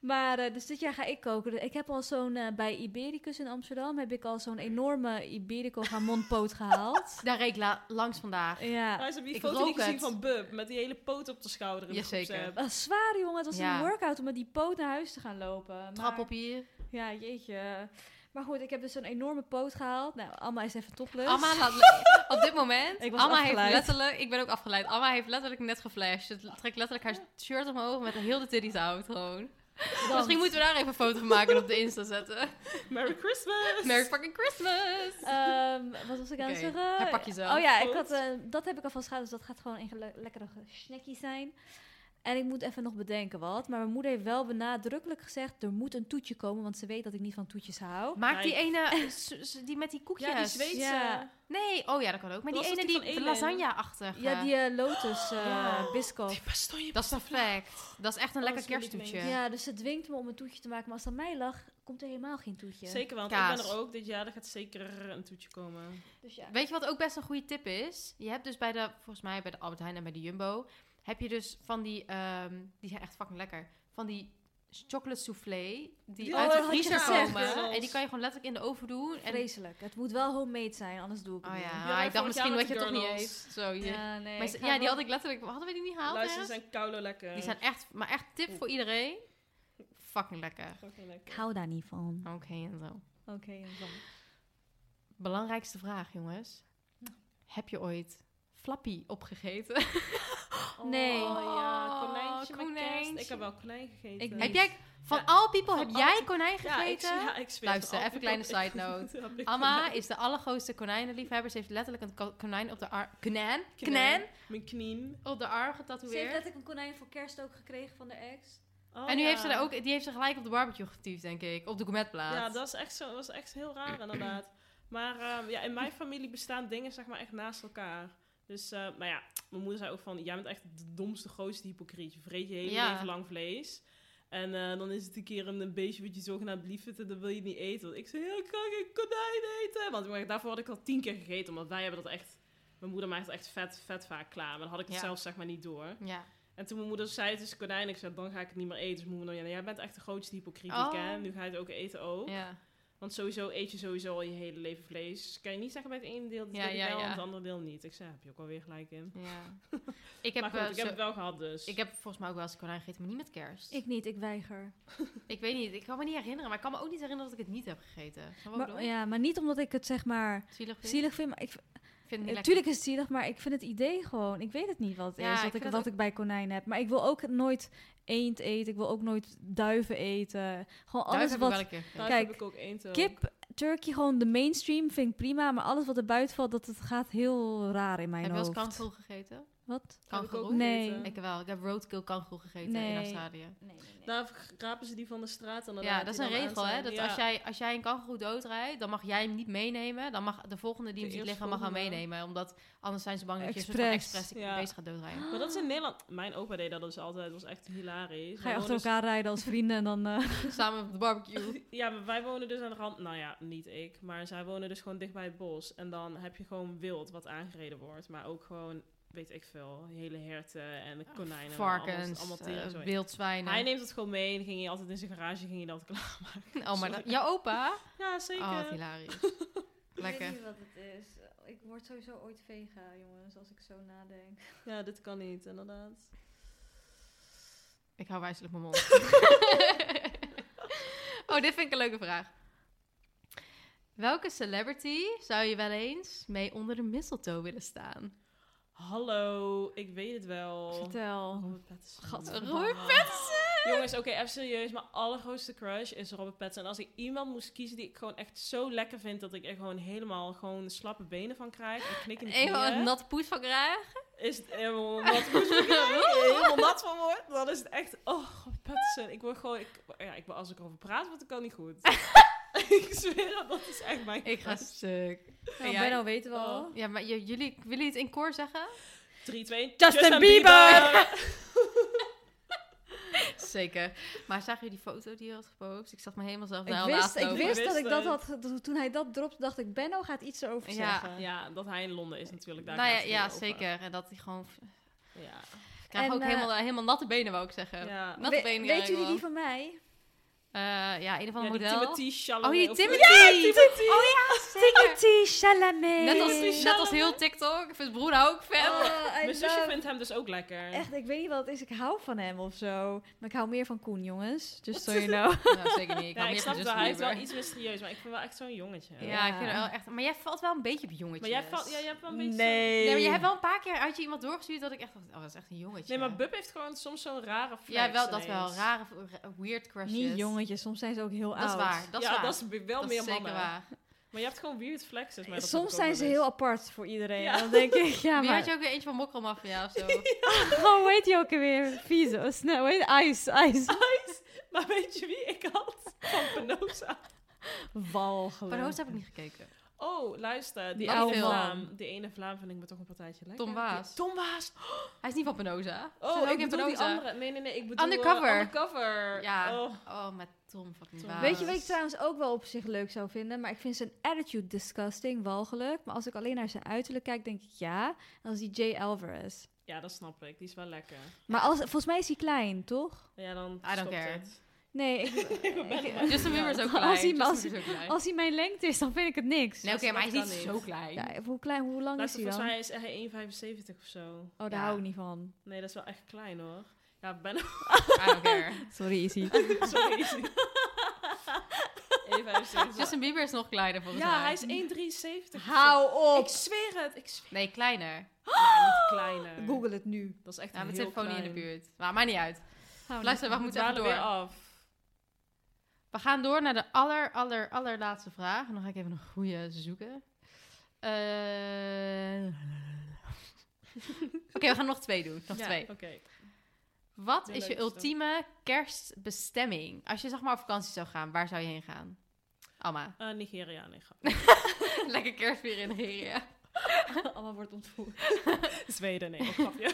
Maar eh, dus dit jaar ga ik koken. Ik heb al zo'n, eh, bij Ibericus in Amsterdam, heb ik al zo'n enorme Iberico mondpoot gehaald. Daar reed ik la- langs vandaag. Ja, Luister, heb je die Ik foto niet gezien het. van Bub? Met die hele poot op de schouder in Jazeker. dat was zwaar jongen. Het was Ja. een workout om met die poot naar huis te gaan lopen. Maar, Trap op hier. Ja, jeetje. Maar goed, ik heb dus een enorme poot gehaald. Nou, Alma is even topless. Amma laat le- op dit moment. Ik was Amma heeft letterlijk. Ik ben ook afgeleid. Amma heeft letterlijk net geflasht. Ze trekt letterlijk haar shirt omhoog met heel de titties out gewoon. Misschien moeten we daar even een foto van maken en op de Insta zetten. Merry Christmas! Merry fucking Christmas! Ehm, wat was ik aan het Oké, zeggen? Oh ja, ik had, eh, dat heb ik alvast gehad, dus dat gaat gewoon een le- lekkere snackie zijn. En ik moet even nog bedenken wat. Maar mijn moeder heeft wel benadrukkelijk gezegd... er moet een toetje komen, want ze weet dat ik niet van toetjes hou. Maak die ene, s- die met die koekjes. Ja, die Zweedse. Ja. Nee, oh ja, dat kan ook. Maar die dat ene die die, van de Elin? lasagne-achtige. Ja, die eh, Lotus eh Ja. biscoff. Dat is perfect. Dat is echt een Oh, lekker dat kersttoetje. Ja, dus ze dwingt me om een toetje te maken. Maar als het aan mij lag, komt er helemaal geen toetje. Zeker, want Kaas. ik ben er ook dit jaar. Er gaat zeker een toetje komen. Dus ja. Weet je wat ook best een goede tip is? Je hebt dus bij de, volgens mij bij de Albert Heijn en bij de Jumbo, heb je dus van die, ehm, die zijn echt fucking lekker, van die chocolate soufflé die Ja, uit de vriezer komen. En die kan je gewoon letterlijk in de oven doen. En, Vreselijk. Het moet wel homemade zijn, anders doe ik het oh niet. ja, Ja, ik dacht misschien dat je het toch niet eet. Zo, hier. Ja, nee, maar ja, die had ik letterlijk, hadden we die niet gehaald? Luister, ze ergens? zijn koude lekker. Die zijn echt, maar echt tip voor iedereen. Fucking lekker. Fucking lekker. Ik hou daar niet van. Oké, en zo. Oké, en dan. Belangrijkste vraag, jongens. Heb je ooit flappy opgegeten? Nee. Oh ja, konijntje met konijntje. Ik heb wel konijn gegeten. Heb jij, van Ja, all people, heb jij konijn Ja, ik, gegeten? ja, ik zweer Luister, even een kleine side note. Amma is de allergrootste konijnenliefhebber. Ze heeft letterlijk een ko- konijn op de arm... Knaan. Knaan? Mijn knieën. Op de arm Ze heeft getatoeëerd. letterlijk een konijn voor kerst ook gekregen van de ex. Oh, en nu ja. heeft ze er ook... Die heeft ze gelijk op de barbecue getiefd, denk ik. Op de gourmetplaat. Ja, dat is echt, zo, dat is echt heel raar inderdaad. Maar ehm, ja, in mijn familie bestaan dingen zeg maar echt naast elkaar. Dus, eh, maar ja, mijn moeder zei ook van, jij bent echt de domste, grootste hypocriet. Je vreet je hele Ja. leven lang vlees. En eh, dan is het een keer een, beestje wat je zogenaamd lief vindt en dan wil je het niet eten. Want ik zei, ja, ik kan geen konijn eten. Want maar daarvoor had ik al tien keer gegeten, omdat wij hebben dat echt... Mijn moeder maakt het echt vet, vet vaak klaar. Maar dan had ik het Ja. zelf zeg maar niet door. Ja. En toen mijn moeder zei, het is konijn. Ik zei, dan ga ik het niet meer eten. Dus mijn moeder, ja, jij bent echt de grootste hypocriet Oh. ken. Nu ga je het ook eten ook. Ja. Want sowieso eet je sowieso al je hele leven vlees. Kan je niet zeggen bij het ene deel, dat Ja, wil ik ja, wel, ja. en het andere deel niet. Ik zei, heb je ook alweer gelijk in. ja. ik heb, maar goed, ik zo- heb het wel gehad dus. ik heb volgens mij ook wel eens konijn gegeten, maar niet met kerst. Ik niet, ik weiger. Ik weet niet, ik kan me niet herinneren. Maar ik kan me ook niet herinneren dat ik het niet heb gegeten. Maar, ja, maar niet omdat ik het zeg maar Zielig vind? zielig vind. Maar Ik vind het niet natuurlijk is het zielig, maar ik vind het idee gewoon. Ik weet het niet wat het Ja, is ik wat, ik, wat ik bij konijn heb. Maar ik wil ook nooit eend eten. Ik wil ook nooit duiven eten. Gewoon alles heb ik wat wel een keer gegeten. Daar kijk, heb ik ook één te- kip, turkey, gewoon de mainstream vind ik prima. Maar alles wat er buiten valt, dat het gaat heel raar in mijn Heb je wel hoofd. eens gegeten? Wat? Kangoeroe? Nee. Ik wel. Ik heb roadkill kangoeroe gegeten in. Australië. Nee, nee, nee. Daar rapen ze die van de straat en dan Ja, dat is een regel, hè? Dat Ja. als, jij, als jij een kangoeroe doodrijdt, dan mag jij hem niet meenemen. Dan mag de volgende die hem ziet liggen, mag hem meenemen. Omdat anders zijn ze bang dat je van Expres. Ja. beest gaat doodrijden. Maar dat is in Nederland... Mijn opa deed dat dus altijd. Dat was echt hilarisch. Ga je achter elkaar rijden als vrienden en dan... eh, Samen op de barbecue. Ja, maar wij wonen dus aan de rand... Nou ja, niet ik. Maar zij wonen dus gewoon dicht bij het bos. En dan heb je gewoon wild wat aangereden wordt. Maar ook gewoon, weet ik veel, hele herten en konijnen. en Varkens, Allemaal, allemaal eh, sorry. wildzwijnen. Hij neemt het gewoon mee en dan ging hij altijd in zijn garage ging hij dat klaarmaken. Oh, maar dat, jouw opa? Ja, zeker. Oh, wat hilarisch. Ik weet Lekker. niet wat het is. Ik word sowieso ooit vega, jongens, als ik zo nadenk. Ja, dit kan niet, inderdaad. Ik hou wijselijk mijn mond. oh, dit vind ik een leuke vraag. Welke celebrity zou je wel eens mee onder de mistletoe willen staan? Hallo, ik weet het wel. Vertel. Robert Pattinson. Robert Pattinson! Jongens, oké, even serieus. Mijn allergrootste crush is Robert Pattinson. En als ik iemand moest kiezen die ik gewoon echt zo lekker vind... dat ik er gewoon helemaal gewoon slappe benen van krijg... en knikkende Even knieën, een natte poes van krijgen. is het helemaal nat, helemaal nat van wordt... dan is het echt... Oh, Robert Pattinson. Ik word gewoon... Ik, ja, ik, als ik erover praat, word ik al niet goed. ik zweer het, dat is echt mijn Ik ga stuk. Nou, Ja, Benno weten we al. Oh. Ja, maar j- jullie, willen jullie het in koor zeggen? 3, 2, Justin Bieber! Zeker. Maar zagen jullie die foto die je had gepost? Ik zag me helemaal zelf Ik naar wist, ik wist dat ik dat had... ge- Toen hij dat dropte, dacht ik, Benno gaat iets erover Ja. zeggen. Ja, dat hij in Londen is natuurlijk. Daar Nou ja, gaat het ja over. zeker. En dat hij gewoon... Ja. Ik krijg En, ook eh, helemaal, helemaal natte benen, wou ik zeggen. Ja. Natte We- benen. weet jullie die van mij? Eh, ja, een of Ja, ander model. Timothy Chalamet. Oh, die of- Timothy! Oh ja, Timothy Chalamet. Net als, Timothy net als heel TikTok. Ik vind broer ook fan. Oh, Mijn zusje love- vindt hem dus ook lekker. Echt, ik weet niet wat het is. Ik hou van hem of zo. Maar ik hou meer van Koen, jongens. Just so you know. Nou, zeker niet. Ik Ja, ik snap wel. Hij is wel iets mysterieus, maar ik vind wel echt zo'n jongetje. Ja, ik Ja. vind wel echt... Maar jij valt wel een beetje op jongetjes. Maar jij, valt, ja, jij hebt wel een beetje... Nee. Nee, maar je hebt wel een paar keer uit je iemand doorgestuurd dat ik echt dacht, oh, dat is echt een jongetje. Nee, maar Bub heeft gewoon soms zo'n rare flex Ja, wel, dat wel. Rare, ra- weird crushes. Niet jongetjes, soms zijn ze ook heel Dat oud. is waar, dat is ja, waar. dat is wel Dat meer is zeker mannen. waar. Maar je hebt gewoon weird flexes. Maar Soms zijn ze heel apart voor iedereen. Ja. Dan denk ik, ja, Wie maar... had je ook weer eentje van Mokromafia of zo? Oh, hoe heet die ook weer? Vieze. Snel, Ice, Ice. Maar weet je wie ik had? Van Penosa. Walgelijk. Panoos heb ik niet gekeken. Oh, luister. Die, oude Vlaam. ene Vlaam vind ik me toch een partijtje lekker. Tom Waas. Tom Waas. Hij is niet van Penosa. Oh, ik in bedoel die andere. Nee, nee, nee. Ik bedoel... Undercover. eh, undercover. Ja. Oh. Oh, met Tom fucking Tom. Waas. Weet je wat ik trouwens ook wel op zich leuk zou vinden? Maar ik vind zijn attitude disgusting, walgelijk. Maar als ik alleen naar zijn uiterlijk kijk, denk ik ja. En als die Jay Alvarez. Ja, dat snap ik. Die is wel lekker. Maar als, volgens mij is hij klein, toch? Ja, dan I don't stopt care. het. Nee, ik, ik- Justin Bieber is ook Als klein. hij- als- Bieber is ook klein. als hij mijn lengte is, dan vind ik het niks. Nee, oké, maar hij is niet zo klein. Ja, hoe klein, hoe lang is hij volgens dan? mij is hij 1,75 of zo. Oh, daar Ja. hou ik niet van. Nee, dat is wel echt klein hoor. Ja, ben I don't care. Sorry, Izzy. Sorry. Izzy. 1,75. Justin Bieber is nog kleiner volgens mij. Ja, hij is 1,73. of zo. Hou op! Ik zweer het. Ik zweer Nee, kleiner. Ja, niet kleiner. Google het nu. Dat is echt Ja, mijn heel telefoon niet in de buurt. Maar maakt niet uit. Luister, we We moeten door. weer af. We gaan door naar de aller, aller, allerlaatste vraag. En dan ga ik even een goede zoeken. Eh, Oké, we gaan nog twee doen. Nog Ja, twee. Oké. Wat De is je ultieme kerstbestemming? Als je zeg maar op vakantie zou gaan, waar zou je heen gaan? Alma. Eh, Nigeria, nee. Lekker kerstvieren in Nigeria. Allemaal wordt ontvoerd. Zweden, nee. Grapje.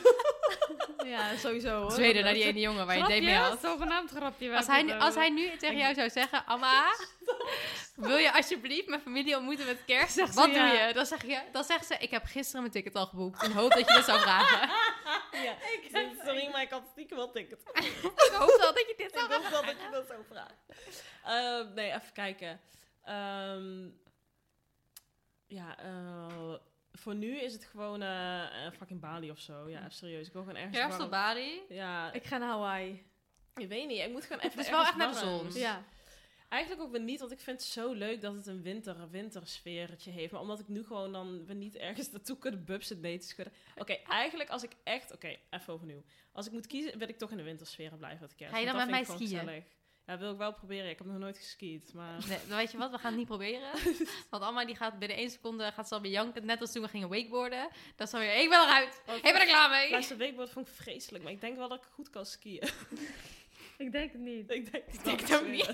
Ja, sowieso hoor. Zweden, naar die ene jongen waar je date mee had. Zogenaamd grapje. Als hij, nu- als hij nu tegen jou zou zeggen, Amma, wil je alsjeblieft mijn familie ontmoeten met kerst? Zegt ze Wat doe ja. je? Dan, zeg je? dan zegt ze, ik heb gisteren mijn ticket al geboekt. In hoop dat je dit zou vragen. ja. Sorry, maar ik had stiekem wel ticket. ik hoop wel dat je dit zou Ik dacht wel dat je dat zou vragen. Ehm, nee, even kijken. Ehm, ja, eh, voor nu is het gewoon eh, eh, fucking Bali of zo. Ja, serieus. Ik wil gewoon ergens Kerst op Bali. Ja, Ik ga naar Hawaii. ik weet niet. Ik moet gewoon even Het is wel ergens echt naar de zon. Ja. Eigenlijk ook weer niet, want ik vind het zo leuk dat het een winter, wintersfeertje heeft. Maar omdat ik nu gewoon dan we niet ergens naartoe kunnen bubs het mee te schudden. Oké, eigenlijk als ik echt... Oké, even overnieuw. Als ik moet kiezen, wil ik toch in de wintersferen blijven met kerst. Ga je dan met mij skiën? gezellig. Ja, wil ik wel proberen. Ik heb nog nooit geskiet, maar... Nee, dan weet je wat, we gaan het niet proberen. Want Alma die gaat binnen één seconde gaat ze alweer janken. Net als toen we gingen wakeboarden. Dat is alweer, ik ben eruit. Ik ben er klaar mee. Luister, wakeboard vond ik vreselijk, maar ik denk wel dat ik goed kan skiën. Ik denk het niet. ik denk, ik denk het ook niet.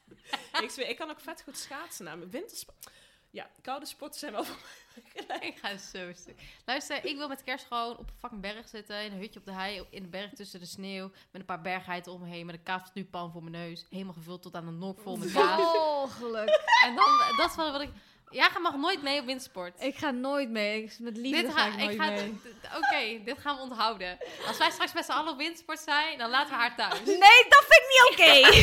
ik, zweer, ik kan ook vet goed schaatsen namelijk. Wintersport. Ja, koude sporten zijn wel voor mij gelijk. Ik ga zo stuk. Luister, ik wil met kerst gewoon op een fucking berg zitten. In een hutje op de hei. In de berg tussen de sneeuw. Met een paar bergheiden om me heen. Met een kaasstuurpan voor mijn neus. Helemaal gevuld tot aan de nok vol met kaas. Walgelijk. En dan, dat is wel wat ik... Jij mag nooit mee op windsport. Ik ga nooit mee. Ik- Met liefde Dit ga, ik nooit ga, mee. Oké, dit gaan we onthouden. Als wij straks met z'n allen op windsport zijn, dan laten we haar thuis. Nee, dat vind ik niet oké.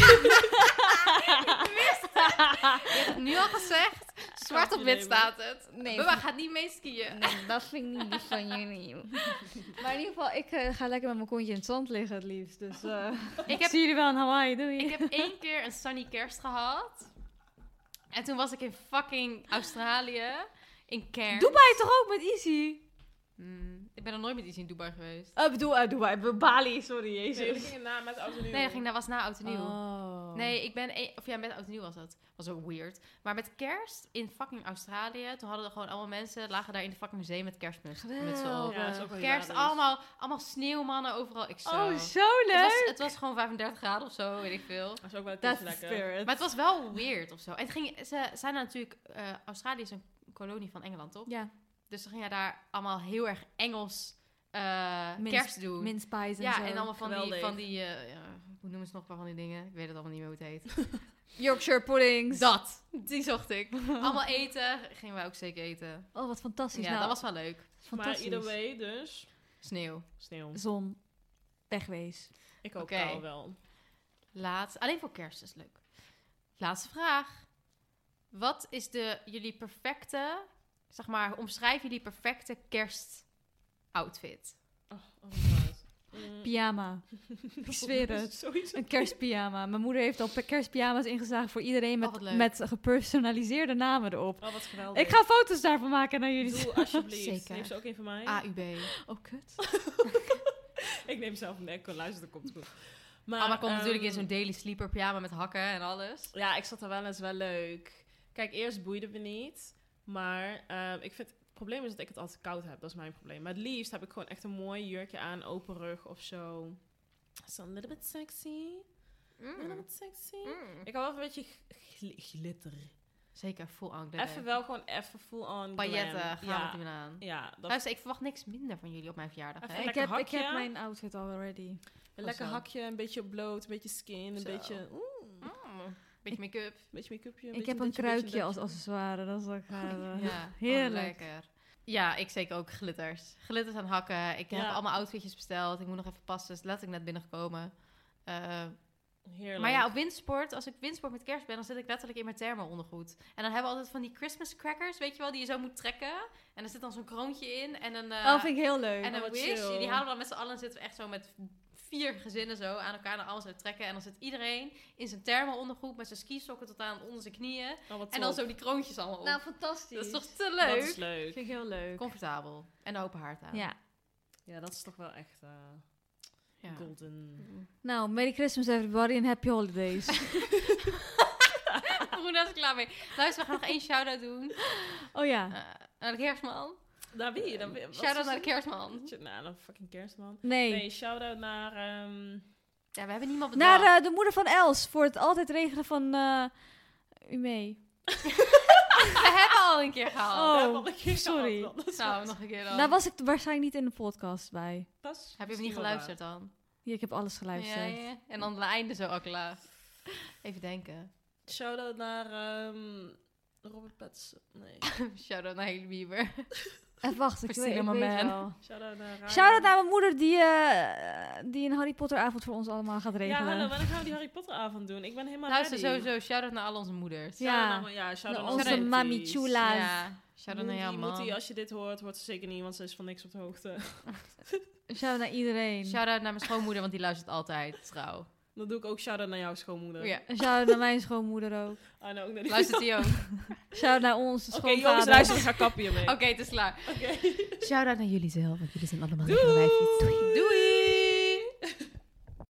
Je hebt het nu al gezegd. Zwart op wit staat het. Nee, Bubba gaat niet mee skiën. Nee, dat vind ik niet lief van jullie. Maar in ieder geval, ik eh, ga lekker met mijn kontje in het zand liggen het liefst. Dus eh Ik heb, zie jullie wel in Hawaii, doei. ik heb één keer een sunny kerst gehad. En toen was ik in fucking Australië. In Cairns. Dubai toch ook met Easy? Mm, ik ben nog nooit met iets in Dubai geweest. Ik bedoel, uit Dubai. Bali, sorry, Nee, jezus. jullie gingen na met oud nieuw. Nee, dat, ging, dat was na oud en nieuw. Oh. Nee, ik ben... e- Of ja, met oud en nieuw was dat. Was ook weird. Maar met kerst in fucking Australië... Toen hadden er gewoon allemaal mensen... Lagen daar in de fucking zee met kerstmuts. Met z'n allen. Ja, dat Kerst, hilarisch. allemaal, allemaal sneeuwmannen overal. Ik zo. Oh, zo het, was, leuk. het was gewoon 35 graden of zo, weet ik veel. Dat is ook wel een That's lekker. spirit. Maar het was wel weird of zo. En het ging, ze zijn natuurlijk... eh, Australië is een kolonie van Engeland, toch? Ja, Dus ze gingen daar allemaal heel erg Engels eh, Mince- kerst doen. mince pies en ja, zo. en allemaal van die, van die eh, ja, hoe noemen ze nog maar van die dingen? Ik weet het allemaal niet meer hoe het heet. Yorkshire puddings. Dat, die zocht ik. allemaal eten, gingen wij ook zeker eten. Oh, wat fantastisch. Ja, nou, dat was wel leuk. Maar fantastisch. either way, dus... Sneeuw. Sneeuw. Zon. Wegwees. Ik ook Oké. wel wel. Laat, alleen voor kerst is leuk. Laatste vraag. Wat is de, jullie perfecte, zeg maar, omschrijf jullie perfecte kerstoutfit? Oh, oh my god. Mm. Pyjama. Ik zweer het. Sowieso. Een kerstpyjama. Mijn moeder heeft al kerstpyjama's ingezaagd voor iedereen Oh, met, met gepersonaliseerde namen erop. Oh, wat geweldig. Ik ga foto's daarvan maken naar jullie. Doe alsjeblieft. Zeker. Neem ze ook een van mij. AUB. Oh, kut. ik neem zelf een echo. Luister, dat komt goed. Maar, komt natuurlijk in ehm, zo'n daily sleeper pyjama met hakken en alles. Ja, ik zat er wel eens wel leuk. Kijk, eerst boeide me niet. Maar ehm, ik vind... Het probleem is dat ik het altijd koud heb. Dat is mijn probleem. Maar het liefst heb ik gewoon echt een mooi jurkje aan. Open rug of zo. So a little bit sexy. A little bit sexy. Mm. Ik hou wel een beetje gl- glitter. Zeker, full on glitter. Even wel gewoon even full on Pailletten glam. gaan ja. we doen aan. Ja, dat Luister, ik verwacht niks minder van jullie op mijn verjaardag. Hè? Ik heb, ik heb mijn outfit already. een lekker zo. hakje, een beetje bloot, een beetje skin, een Zo. beetje... Oeh, Mm. Beetje make-up. een beetje make-upje. Ik beetje heb een kruikje als accessoire. Dat is ook gaaf. Ja, Heerlijk. oh, lekker. Ja, ik zeker ook glitters. Glitters aan hakken. Ik heb Ja. allemaal outfitjes besteld. Ik moet nog even passen. Dus letterlijk net binnengekomen. Eh, Heerlijk. maar ja, op windsport, als ik windsport met kerst ben, dan zit ik letterlijk in mijn thermo-ondergoed. En dan hebben we altijd van die Christmas crackers, weet je wel, die je zo moet trekken. En er zit dan zo'n kroontje in en een, eh, oh, vind ik heel leuk. en een wat wish. chill. Die halen we dan met z'n allen. zitten we echt zo met vier gezinnen zo aan elkaar naar alles uit trekken. En dan zit iedereen in zijn thermo-ondergoed met zijn skisokken tot aan onder zijn knieën. Oh, En dan zo die kroontjes allemaal op. nou, fantastisch. dat is toch te Dat leuk? is leuk. vind ik heel leuk. Comfortabel. En een open haard aan. Ja. Ja, dat is toch wel echt eh, Ja. golden. Nou, Merry Christmas everybody and happy holidays. Daar is ik klaar mee. Luister, we gaan nog één shout-out doen. oh ja. Eh, naar de kerstman. Naar wie? Naar wie? Wat Shout-out is naar de kerstman. Naar de fucking kerstman. Nee. Nee, shout-out naar... ehm, Ja, we hebben niemand bedacht. Naar eh, de moeder van Els voor het altijd regelen van eh u mee. We hebben al een keer gehaald. daar Oh, een keer sorry. gehad, Nou, nog een keer dan. Daar was ik waarschijnlijk niet in de podcast bij. is Heb je hem niet wel geluisterd dan? Ja, ik heb alles geluisterd. Ja, ja. En dan aan het einde zo, Akela. Even denken. Shout-out naar ehm, Robert Pattinson. Nee. Shout-out naar Haley Bieber. En wacht, ik, weet, ik weet man. wel. Shout-out naar Ryan. Shout-out naar mijn moeder die, eh, die een Harry Potter avond voor ons allemaal gaat Ja, regelen. hallo, wanneer gaan we die Harry Potter avond doen? Ik ben helemaal Luister ready. sowieso, shout-out naar al onze moeders. Ja. Shout-out naar, ja, shout-out Naar naar onze onze mami chula's. Ja, shout-out naar jou, Moetie, man. als je dit hoort, hoort ze zeker niet, want ze is van niks op de hoogte. Shout-out naar iedereen. Shout-out naar mijn schoonmoeder, want die luistert altijd, trouw. Dan doe ik ook shout-out naar jouw schoonmoeder. Ja. En shout-out naar mijn schoonmoeder ook. Ah, nou, ook naar die- Luistert die ook? Shout-out naar onze Oké, schoonvader. jongens, luister, ik ga kappen hiermee. Oké, het is klaar. Oké. Shout-out naar jullie zelf, want jullie zijn allemaal Doei. Doei. Doei.